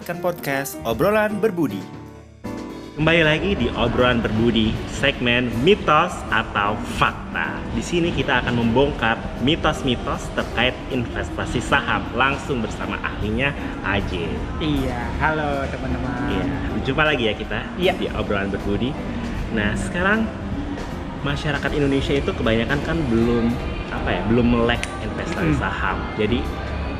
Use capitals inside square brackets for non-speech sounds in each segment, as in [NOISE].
mendengarkan podcast Obrolan Berbudi. Kembali lagi di obrolan berbudi segmen mitos atau fakta. Di sini kita akan membongkar mitos-mitos terkait investasi saham langsung bersama ahlinya Aje. Iya, halo teman-teman. Iya, berjumpa lagi ya kita Iya. di obrolan berbudi. Nah, sekarang masyarakat Indonesia itu kebanyakan kan belum apa ya, belum melek investasi saham. Jadi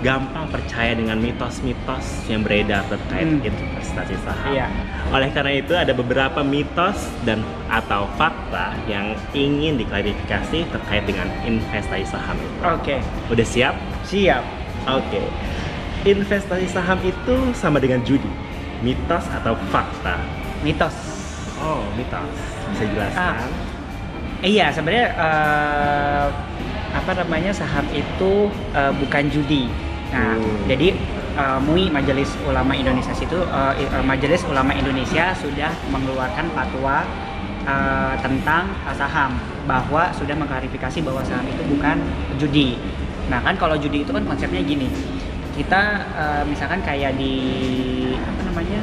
gampang percaya dengan mitos-mitos yang beredar terkait Mm. investasi saham. Iya. Oleh karena itu ada beberapa mitos dan atau fakta yang ingin diklarifikasi terkait dengan investasi saham itu. Oke, Udah siap? siap. Oke. Investasi saham itu sama dengan judi. Mitos atau fakta? Mitos. Oh, mitos. Bisa jelaskan? Ah. Iya, sebenarnya eh, apa namanya saham itu eh, bukan judi. Nah, Hmm. jadi eh, MUI Majelis Ulama Indonesia itu eh, eh, Majelis Ulama Indonesia sudah mengeluarkan fatwa eh, tentang saham bahwa sudah mengklarifikasi bahwa saham itu bukan judi. Nah, kan kalau judi itu kan konsepnya gini. Kita eh, misalkan kayak di apa namanya?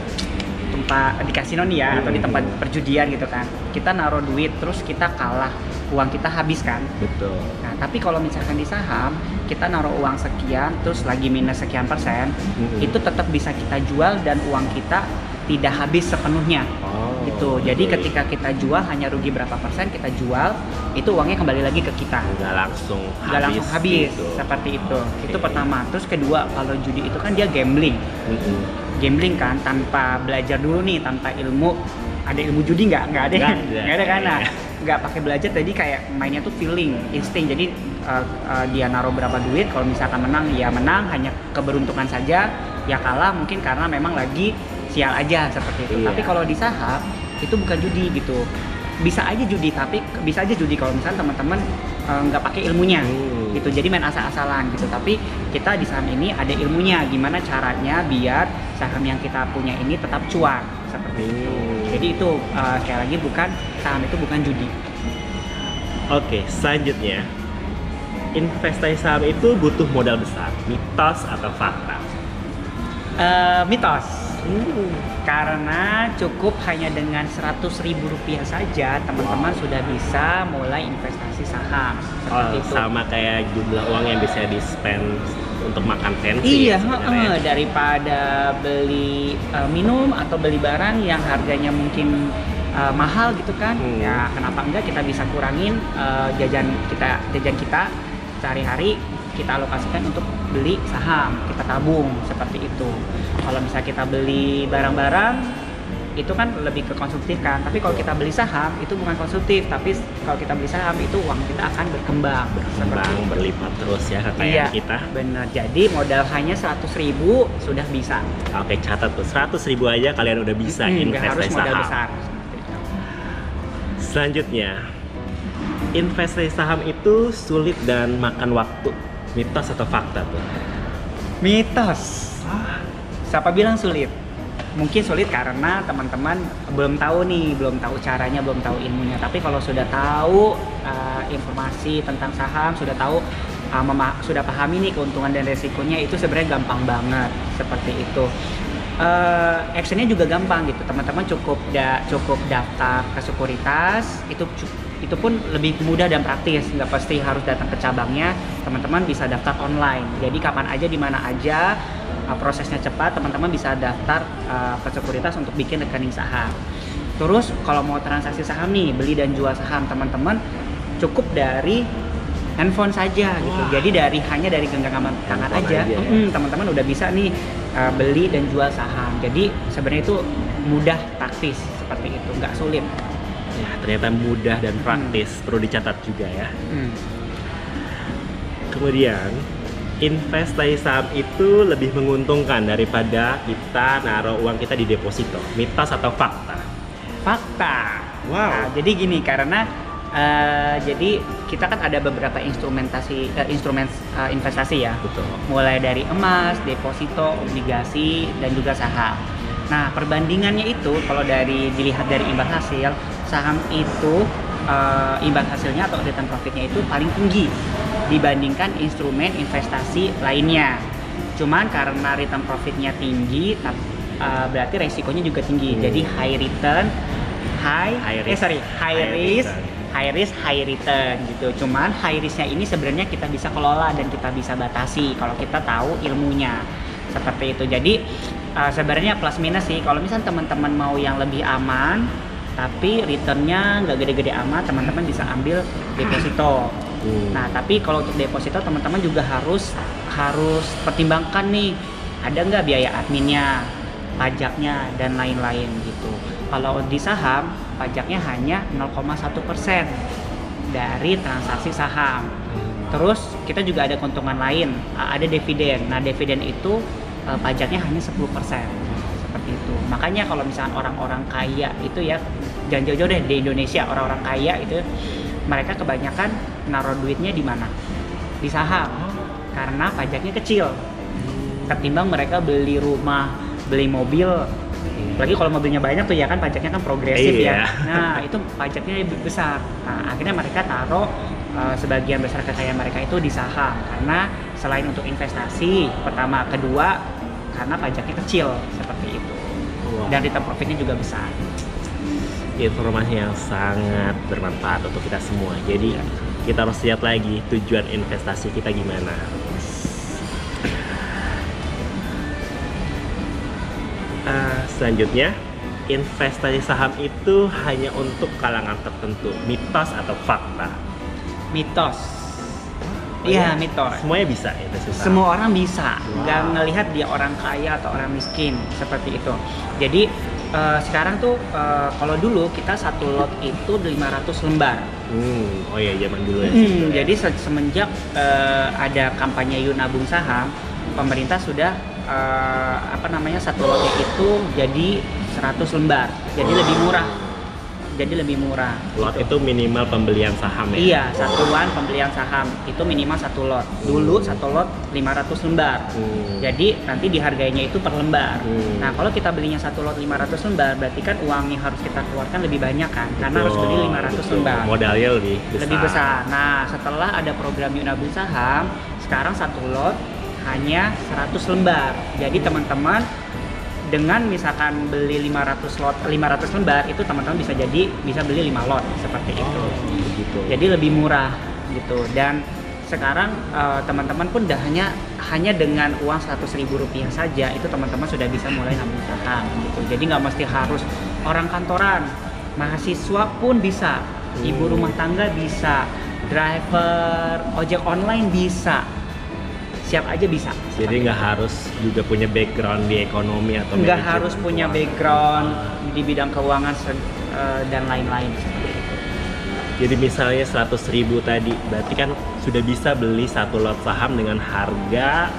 tempat di kasino nih ya atau di tempat perjudian gitu kan kita naruh duit terus kita kalah uang kita habis kan Betul. nah tapi kalau misalkan di saham kita naruh uang sekian terus lagi minus sekian persen Mm-mm. itu tetap bisa kita jual dan uang kita tidak habis sepenuhnya Oh, gitu jadi ketika kita jual hanya rugi berapa persen kita jual itu uangnya kembali lagi ke kita nggak langsung nggak habis. langsung habis gitu. seperti itu itu Oke. pertama terus kedua kalau judi itu kan dia gambling Mm-mm. gambling kan tanpa belajar dulu nih tanpa ilmu ada ilmu judi nggak nggak ada Nggak ada. [LAUGHS] nggak ada kan nah Iya. nggak pakai belajar tadi kayak mainnya tuh feeling insting jadi uh, uh, dia naruh berapa duit kalau misalkan menang ya menang. Hanya keberuntungan saja ya kalah mungkin karena memang lagi sial aja seperti itu. Iya. tapi kalau di saham itu bukan judi gitu. Bisa aja judi tapi bisa aja judi kalau misalnya teman-teman uh, nggak pakai ilmunya Hmm. gitu. Jadi main asal-asalan gitu. Tapi kita di saham ini ada ilmunya gimana caranya biar saham yang kita punya ini tetap cuan seperti itu. Hmm. jadi itu uh, sekali lagi bukan saham itu bukan judi. Oke, selanjutnya investasi saham itu butuh modal besar. Mitos atau fakta? Eh, mitos Hmm. karena cukup hanya dengan 100.000 ribu rupiah saja teman-teman Wow. sudah bisa mulai investasi saham Oh, seperti itu sama kayak jumlah uang yang bisa di spend untuk makan pensi. Iya, heeh, daripada beli uh, minum atau beli barang yang harganya mungkin uh, mahal gitu kan, Hmm. ya kenapa enggak kita bisa kurangin uh, jajan kita jajan kita sehari-hari kita alokasikan untuk beli saham, kita tabung seperti itu. Kalau misalnya kita beli barang-barang itu kan lebih ke konsumtif kan, tapi kalau kita beli saham itu bukan konsumtif, tapi kalau kita beli saham itu uang kita akan berkembang, Berkembang, berlipat terus ya kekayaan Iya, kita. benar. Jadi modal hanya 100.000 ribu sudah bisa. Oke, catat tuh 100 ribu aja kalian udah bisa Hmm, nggak harus investasi modal saham. besar. Selanjutnya, investasi saham itu sulit dan makan waktu. Mitos atau fakta tuh? Mitos. Siapa bilang sulit? Mungkin sulit karena teman-teman belum tahu nih, belum tahu caranya, belum tahu ilmunya. Tapi kalau sudah tahu uh, informasi tentang saham, sudah tahu uh, mema- sudah pahami nih keuntungan dan resikonya itu sebenarnya gampang banget seperti itu. Eh, actionnya juga gampang gitu teman-teman cukup da cukup daftar ke sekuritas itu cu- itu pun lebih mudah dan praktis. Nggak pasti harus datang ke cabangnya. Teman-teman bisa daftar online. Jadi kapan aja di mana aja uh, prosesnya cepat teman-teman bisa daftar uh, ke sekuritas untuk bikin rekening saham. Terus kalau mau transaksi saham nih beli dan jual saham teman-teman cukup dari handphone saja gitu. Wah. jadi dari hanya dari genggaman tangan Handphone aja, aja ya. Mm-mm, teman-teman udah bisa nih uh, beli dan jual saham. Jadi sebenarnya itu mudah praktis seperti itu. Nggak sulit Ya, ternyata mudah dan praktis. Perlu dicatat juga ya. Hmm. Kemudian, investasi saham itu lebih menguntungkan daripada kita naruh uang kita di deposito. Mitos atau fakta? fakta Wow. Nah, jadi gini karena uh, jadi kita kan ada beberapa instrumentasi uh, instrumen uh, investasi ya Betul. mulai dari emas, deposito, obligasi, dan juga saham. Nah, perbandingannya itu kalau dari dilihat dari imbal hasil, saham itu eh, imbal hasilnya atau return profitnya itu paling tinggi dibandingkan instrumen investasi lainnya. Cuman karena return profitnya tinggi, uh, berarti resikonya juga tinggi. Hmm. Jadi high return, high, High eh risk. sorry, high, High risk, return. high risk, high return gitu. Cuman high risknya ini sebenarnya kita bisa kelola dan kita bisa batasi kalau kita tahu ilmunya seperti itu. Jadi uh, sebenarnya plus minus sih. Kalau misalnya teman-teman mau yang lebih aman, tapi returnnya nggak gede-gede amat, teman-teman bisa ambil deposito. Hmm. Nah, tapi kalau untuk deposito teman-teman juga harus harus pertimbangkan nih ada nggak biaya adminnya, pajaknya dan lain-lain gitu. Kalau di saham pajaknya hanya 0,1 persen dari transaksi saham. Terus kita juga ada keuntungan lain, ada dividen. Nah, dividen itu eh, pajaknya hanya 10% seperti itu. Makanya kalau misalnya orang-orang kaya itu ya jangan jauh-jauh deh di Indonesia orang-orang kaya itu mereka kebanyakan naruh duitnya di mana? Di saham. Karena pajaknya kecil. Ketimbang mereka beli rumah, beli mobil, lagi kalau mobilnya banyak tuh ya kan pajaknya kan progresif Iya. ya. Nah itu pajaknya lebih besar. Nah akhirnya mereka taruh uh, sebagian besar kekayaan mereka itu di saham karena selain untuk investasi pertama, kedua karena pajaknya kecil seperti itu Wow. dan return profitnya juga besar. Informasi yang sangat bermanfaat untuk kita semua. Jadi kita harus lihat lagi tujuan investasi kita gimana. Eh, selanjutnya, investasi saham itu hanya untuk kalangan tertentu, mitos atau fakta. Mitos. Oh Iya iya? mitos. Semuanya bisa investasi saham. Semua orang bisa, Wow. nggak ngelihat dia orang kaya atau orang miskin seperti itu. Jadi eh, sekarang tuh eh, kalau dulu kita satu lot itu 500 lembar. Hmm, oh iya zaman dulu ya. Hmm, jadi se- semenjak eh, ada kampanye Yuk Nabung Saham, pemerintah sudah eh, apa namanya satu lotnya itu jadi 100 lembar, jadi lebih murah. Jadi lebih murah. lot gitu. itu minimal pembelian saham ya. Iya, satuan pembelian saham itu minimal satu lot. Dulu satu lot 500 lembar. Hmm. Jadi nanti dihargainya itu per lembar. Hmm. Nah, kalau kita belinya satu lot 500 lembar, berarti kan uang yang harus kita keluarkan lebih banyak kan? Karena harus beli Betul, 500 betul. lembar. Modalnya lebih besar. Lebih besar. Nah, setelah ada program Yuk Nabung Saham, sekarang satu lot hanya 100 lembar. Jadi teman-teman dengan misalkan beli 500 lot 500 lembar itu teman-teman bisa jadi bisa beli 5 lot seperti itu. Oh, begitu. Jadi lebih murah gitu dan sekarang eh, teman-teman pun dah hanya hanya dengan uang 100.000 rupiah saja itu teman-teman sudah bisa mulai nabung saham gitu. Jadi nggak mesti harus orang kantoran, mahasiswa pun bisa, ibu Hmm. rumah tangga bisa, driver ojek online bisa, siap aja bisa. Jadi nggak harus juga punya background di ekonomi atau nggak harus punya background di bidang keuangan eh, dan lain-lain. Jadi misalnya 100.000 ribu tadi, berarti kan sudah bisa beli satu lot saham dengan harga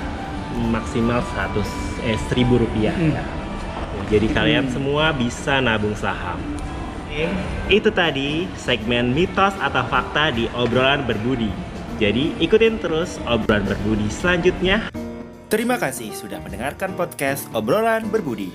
maksimal 100 eh 1000 rupiah. Hmm. Jadi kalian semua bisa nabung saham. Itu tadi segmen mitos atau fakta di obrolan berbudi. Jadi ikutin terus obrolan berbudi selanjutnya Terima kasih sudah mendengarkan podcast Obrolan Berbudi.